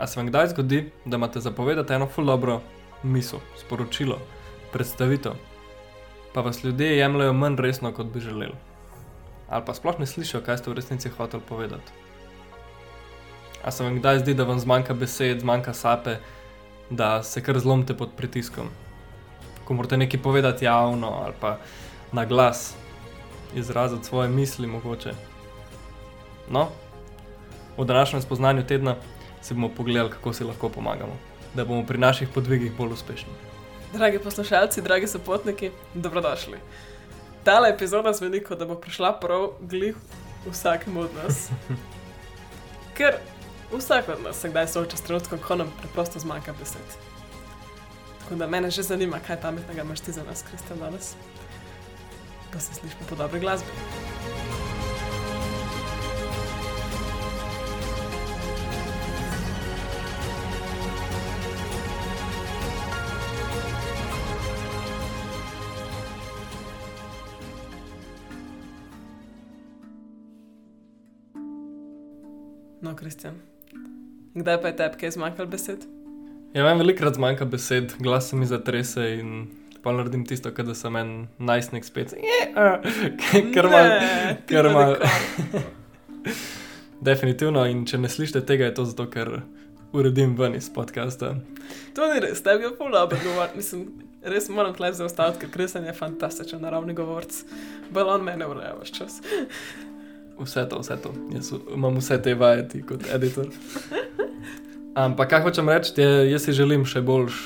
A se vam kdaj zgodi, da imate zapovedati eno ful dobro misel, sporočilo, predstavitev, pa vas ljudje jemljajo manj resno, kot bi želeli? Ali pa sploh ne slišijo, kaj ste v resnici hoteli povedati? A se vam kdaj zdi, da vam zmanjka besed, zmanjka sape, da se kar zlomite pod pritiskom? Ko morate nekaj povedati javno ali pa na glas, izraziti svoje misli, mogoče. No, v današnjem spoznanju tedna si bomo pogledali, kako si lahko pomagamo, da bomo pri naših podvigih bolj uspešni. Dragi poslušalci, dragi sopotniki, dobrodošli. Tale epizoda zveni, kot da bo prišla prav glih vsakemu od nas. Ker vsak od nas se kdaj sooča s trenutkom, ko nam preprosto zmanjka besed. Tako da mene že zanima, kaj pametnega imaš ti za nas, Kristjan, danes. Pa se slišimo po dobri glasbi. No, Kristjan, kdaj pa je tebi kaj zmanjkalo besed? Ja, meni velikokrat zmanjka besed, glas se mi zatrese in pa naredim tisto, da sem en najstnik spet. Ker ima. Ker ima-. Definitivno, in če ne slišite tega, je to zato, ker uredim ven iz podcasta. To ni res, tebi je pol dobro govoriti. Mislim, res moram tleh zaustaviti, ker Kristjan je fantastičen naravni govorc. Balon mene ureja vse čas. Vse to, vse to. Jaz imam vse te vajeti kot editor. Ampak kaj hočem reči, je, jaz si želim še boljš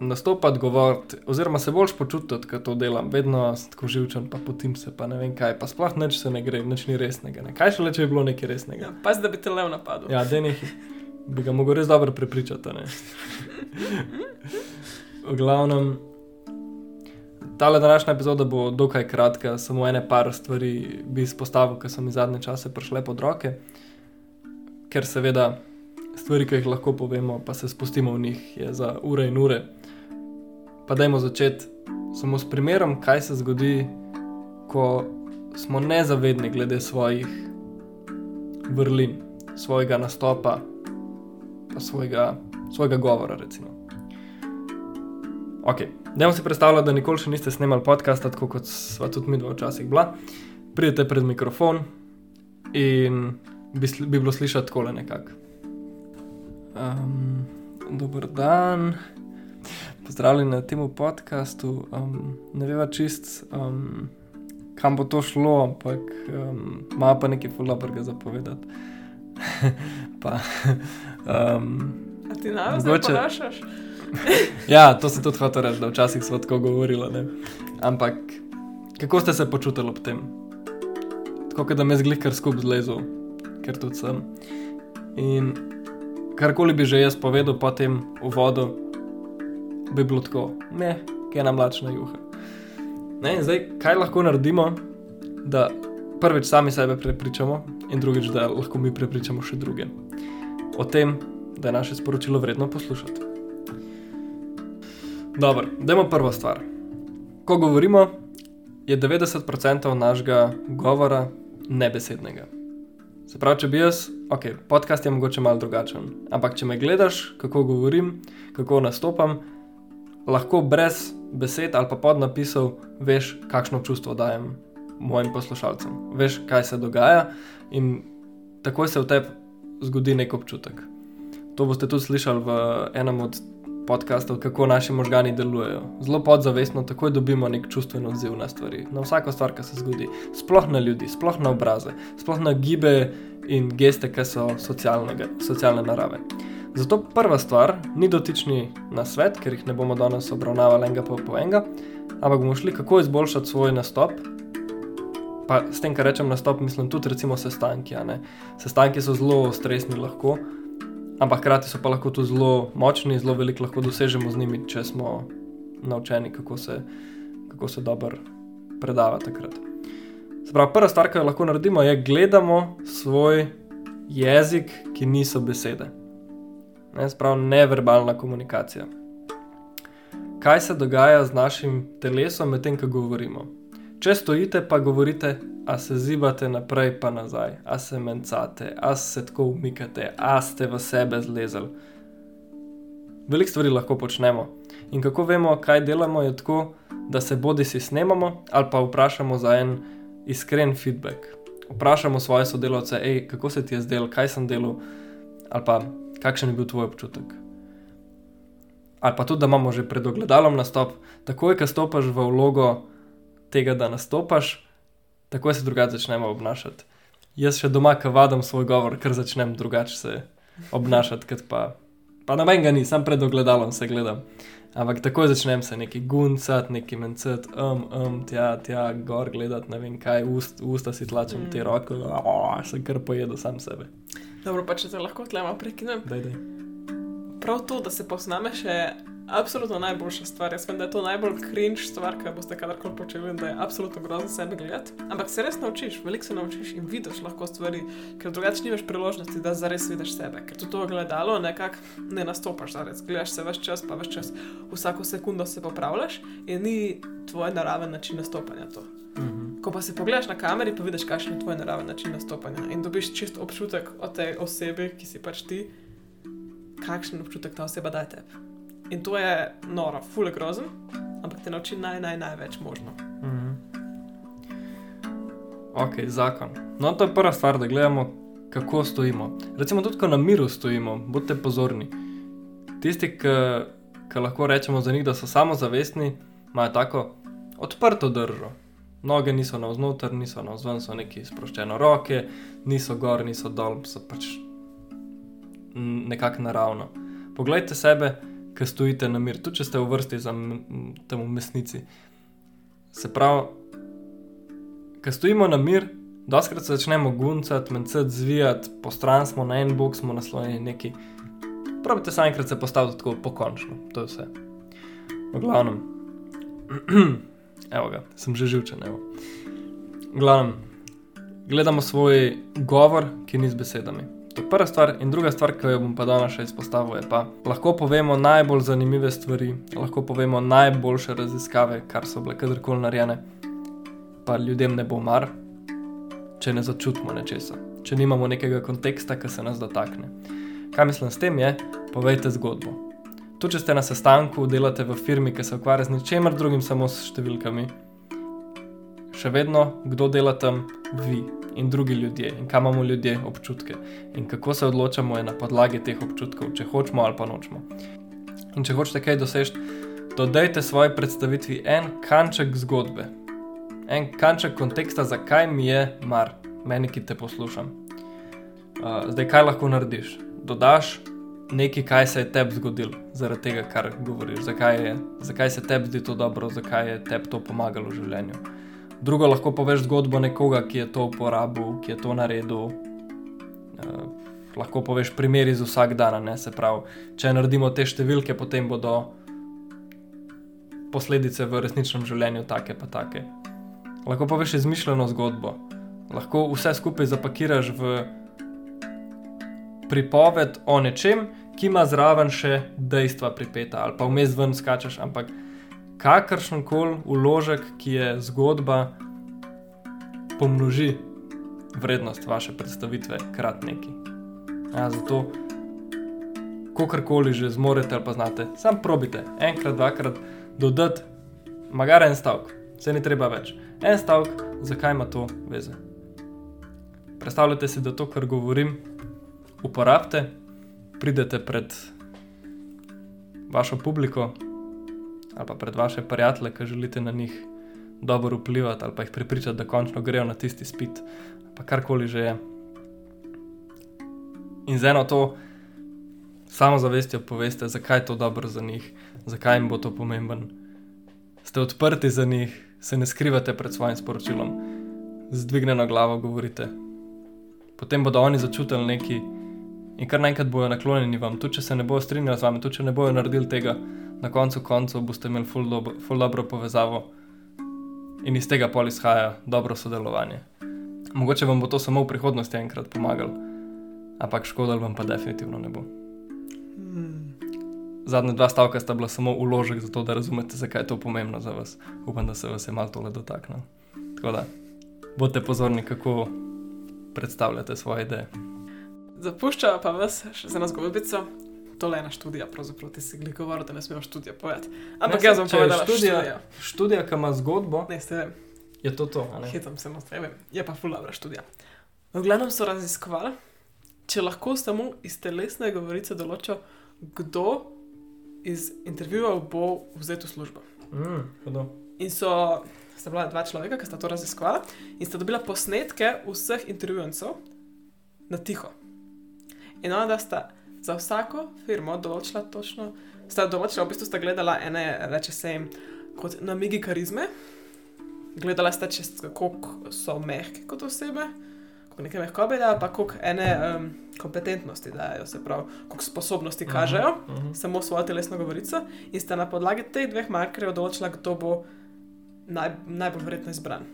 nastopati, govoriti, oziroma se boljš počutiti, ko to delam. Vedno sem tako živčen, pa potim se, pa ne vem kaj, pa sploh nič se ne gre, nič ni resnega. Ne. Kaj šele, če bi bilo nekaj resnega? Ja, Pazi, da bi te lev napadel. Ja, denih bi ga mogel res dobro prepričati. V glavnem, tale današnja epizoda bo dokaj kratka, samo ene par stvari bi izpostavil, ki so mi zadnje čase prišle pod roke, ker seveda stvari, ki jih lahko povemo, pa se spustimo v njih, je za ure in ure. Pa dajmo začeti samo s primerom, kaj se zgodi, ko smo nezavedni glede svojih vrlin, svojega nastopa, pa svojega, svojega govora. Recimo. Ok, dajmo si predstavljati, da nikoli še niste snemali podcasta, tako kot sva tudi mi dva včasih bila. Pridete pred mikrofon in bi, bi bilo slišati takole nekako. Um, dober dan, pozdravljeni na tem podkastu. Um, ne veva čist, um, kam bo to šlo, ampak um, ima pa nekaj fulobrga zapovedati. pa, um, A ti zdaj Mogoče- ponašaš? ja, to sem tudi hotel reči, da včasih smo tako govorili. Ne? Ampak kako ste se počutili ob tem? Tako da me zglih kar skupaj zlezel, ker tudi sem. In karkoli bi že jaz povedal po tem uvodu, bi bilo tako, ne, kaj nam mlačna juha. Ne, zdaj, kaj lahko naredimo, da prvič sami sebe prepričamo, in drugič, da lahko mi prepričamo še druge. O tem, da je naše sporočilo vredno poslušati. Dobro, dajmo prvo stvar. Ko govorimo, je 90% našega govora nebesednega. Se pravi, če bi jaz, ok, podcast je mogoče malo drugačen, ampak če me gledaš, kako govorim, kako nastopam, lahko brez besed ali pa podnapisov veš, kakšno čustvo dajem mojim poslušalcem. Veš, kaj se dogaja in takoj se v tebi zgodi nek občutek. To boste tudi slišali v enem od podkastov, kako naši možgani delujejo. Zelo podzavestno takoj dobimo nek čustven odziv na stvari, na vsako stvar, ki se zgodi. Sploh na ljudi, sploh na obraze, sploh na gibe in geste, ki so socialne narave. Zato prva stvar ni dotični na svet, ker jih ne bomo danes obravnavali enega po, po enega, ampak bomo šli, kako izboljšati svoj nastop. Pa s tem, kar rečem nastop, mislim tudi recimo ne. Sestanki so zelo stresni lahko, ampak hkrati so pa lahko tudi zelo močni, zelo veliko lahko dosežemo z njimi, če smo naučeni, kako se, kako se dobro predava takrat. Se pravi, prva stvar, ki jo lahko naredimo, je gledamo svoj jezik, ki niso besede. Ne, se pravi, neverbalna komunikacija. Kaj se dogaja z našim telesom, medtem ko govorimo? Če stojite, pa govorite, a se zibate naprej, pa nazaj, a se mencate, a se tako umikate, a ste v sebe zlezali. Veliko stvari lahko počnemo. In kako vemo, kaj delamo, je tako, da se bodi si snemamo ali pa vprašamo za en iskren feedback. Vprašamo svoje sodelavce, hej, kako se ti je zdelo, kaj sem delal, ali pa kakšen je bil tvoj občutek. Ali pa tudi, da imamo že pred ogledalom nastop, takoj, ko stopiš v vlogo tega, da nastopaš, takoj se drugače začnemo obnašati. Jaz še doma, ko vadim svoj govor, ker začnem drugače se obnašati, kot pa, pa na meni ga ni, sam pred ogledalom se gledam. Ampak takoj začnem se neki guncati, neki mencati, um, um, tja, tja, gor gledati, ne vem kaj, ust, usta si tlačem mm. te roke, oh, sem kar pojedel sam sebe. Dobro, pa če te lahko tlema prekinem. Daj, daj. Prav to, da se posnameš, je absolutno najboljša stvar. Jaz vem, da je to najbolj cringe stvar, ki boste kadarkoli počeli in da je absolutno grozno sebe gledati. Ampak se res naučiš, veliko se naučiš in vidiš lahko stvari, ker drugače nimaš priložnosti, da zares vidiš sebe. Ker to, to gledalo nekako ne nastopaš zares. Gledaš se več čas, pa več čas, vsako sekundo se popravljaš in ni tvoj naraven način nastopanja to. Mhm. Ko pa se pogledaš na kameri, pa vidiš, kakšen je tvoj naraven način nastopanja in dobiš čist občutek o tej osebi, ki si pač ti, kakšen občutek ta oseba daje tebi. In to je noro, fule grozen, ampak te nauči naj, naj, največ možno. Mhm. Ok, zakon. No, to je prva stvar, da gledamo, kako stojimo. Recimo, tudi ko na miru stojimo, bodite pozorni. Tisti, ki lahko rečemo za njih, da so samozavestni, imajo tako odprto držo. Noge niso navznoter, niso navzven, so neki sproščene roke, niso gor, niso dol, so pač mm, nekako naravno. Poglejte sebe, ki stojite na mir, tudi če ste v vrsti za m- m- tam v mesnici. Se pravi, ko stojimo na mir, doskrat se začnemo guncati, mencati, zvijati, po stran smo na en bok, smo naslonjeni neki. Pravite se enkrat se postaviti tako pokončno, to je vse. V glavnem, evo ga, sem že živčen. Evo. V glavnem, gledamo svoj govor, ki ni z besedami. To je prva stvar, in druga stvar, ki jo bom pa danes še izpostavil, je pa lahko povemo najbolj zanimive stvari, lahko povemo najboljše raziskave, kar so bile kadarkoli narejene, pa ljudem ne bo mar, če ne začutimo nečesa, če nimamo nekega konteksta, ki se nas dotakne. Kaj mislim s tem je, povejte zgodbo. Tu, če ste na sestanku, delate v firmi, ki se ukvarja z ničemer drugim, samo s številkami, še vedno, kdo dela tam, vi in drugi ljudje, in kam imamo ljudje občutke, in kako se odločamo na podlagi teh občutkov, če hočemo ali pa nočemo. In če hočete kaj doseči, dodajte svoji predstavitvi en kanček zgodbe, en kanček konteksta, zakaj mi je mar, meni, ki te poslušam. Uh, zdaj, kaj lahko narediš? Dodaš nekaj, kaj se je tebi zgodilo, zaradi tega, kar govoriš, zakaj, je, zakaj se tebi zdi to dobro, zakaj je tebi to pomagalo v življenju. Drugo lahko poveš zgodbo nekoga, ki je to uporabil, ki je to naredil. Uh, lahko poveš primer iz vsakdana, ne se pravi. Če naredimo te številke, potem bodo posledice v resničnem življenju take pa take. Lahko poveš izmišljeno zgodbo, lahko vse skupaj zapakiraš v pripoved o nečem, ki ima zraven še dejstva pripeta, ali pa vmes ven skačeš, ampak kakršen koli uložek, ki je zgodba, pomnoži vrednost vaše predstavitve krat neki. Ja, zato, kakorkoli že zmorete ali pa znate, sam probite enkrat, dvakrat dodati, magar en stavek, se ni treba več. En stavek, zakaj ima to veze. Predstavljajte si, da to, kar govorim, uporabite, pridete pred vašo publiko ali pa pred vaše prijatelje, ki želite na njih dobro vplivati ali pa jih prepričati, da končno grejo na tisti spit, pa karkoli že je. In z eno to samozavestjo poveste, zakaj je to dobro za njih, zakaj jim bo to pomemben. Ste odprti za njih, se ne skrivate pred svojim sporočilom, z dvignjeno glavo govorite. Potem bodo oni začutili neki in kar naenkrat bojo naklonjeni vam, tudi če se ne bojo strinjali z vami, tudi če ne bojo naredili tega, na koncu koncev boste imeli ful, dobo, ful dobro povezavo in iz tega pol izhaja dobro sodelovanje. Mogoče vam bo to samo v prihodnosti enkrat pomagalo, ampak škodilo vam pa definitivno ne bo. Zadnja dva stavka sta bila samo uložek za to, da razumete, zakaj je to pomembno za vas. Upam, da se vas je malo tole dotaknilo. Tako da, bodite pozorni, kako predstavljate svoje ideje. Zapuščava pa vas še za eno zgodbico. To le ena študija, pravzaprav ti si govoril, da ne smeš študija povedati. Ampak Ne, jaz je povedala študija- študija. Študija, ki ima zgodbo, Ne, ste vem. je to to. a ne? Hitam se nostre, vem, je pa ful dobra študija. V glavnem so raziskovali, če lahko samo iz telesne govorice določijo, kdo iz intervjujev bo vzel v službo. Mm, hudo. In so, sta bila dva človeka, ki sta to raziskovala in sta dobila posnetke vseh intervjuvencev na tiho. In ona, da sta za vsako firmo določila točno, sta določila, v bistvu sta gledala ene, reče se jim, kot namigi karizme. Gledala sta, če st- koliko so mehki kot osebe, koliko neke mehkobe dajo, pa koliko ene um, kompetentnosti dajo, se pravi, koliko sposobnosti kažejo Mhm. samo svojo telesno govorico in sta na podlagi teh dveh markerjev določila, kdo bo naj, najbolj verjetno izbran.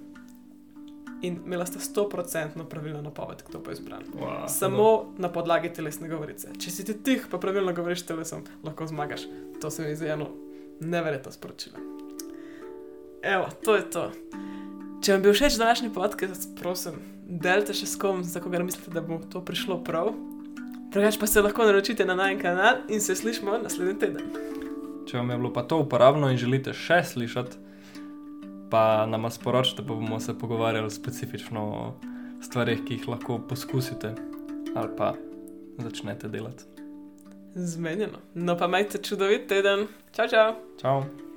In imela sta 100% pravilno napoved, kdo bo izbran. Wow, Samo na podlagi telesne govorice. Če si ti tih, pa pravilno govoriš telesom, lahko zmagaš. To se mi zdi eno neverjetno sporočilo. Evo, to je to. Če vam je všeč današnji podcast, prosim, delite še s kom, za koga mislite, da bo to prišlo prav. Drugač pa se lahko naročite na najen kanal in se slišmo naslednji teden. Če vam je bilo pa to uporabno in želite še slišati, pa nam sporočite, pa bomo se pogovarjali specifično o stvarih, ki jih lahko poskusite ali pa začnete delati. Zmenjeno. No pa majte čudovit teden. Čau, čau. Čau!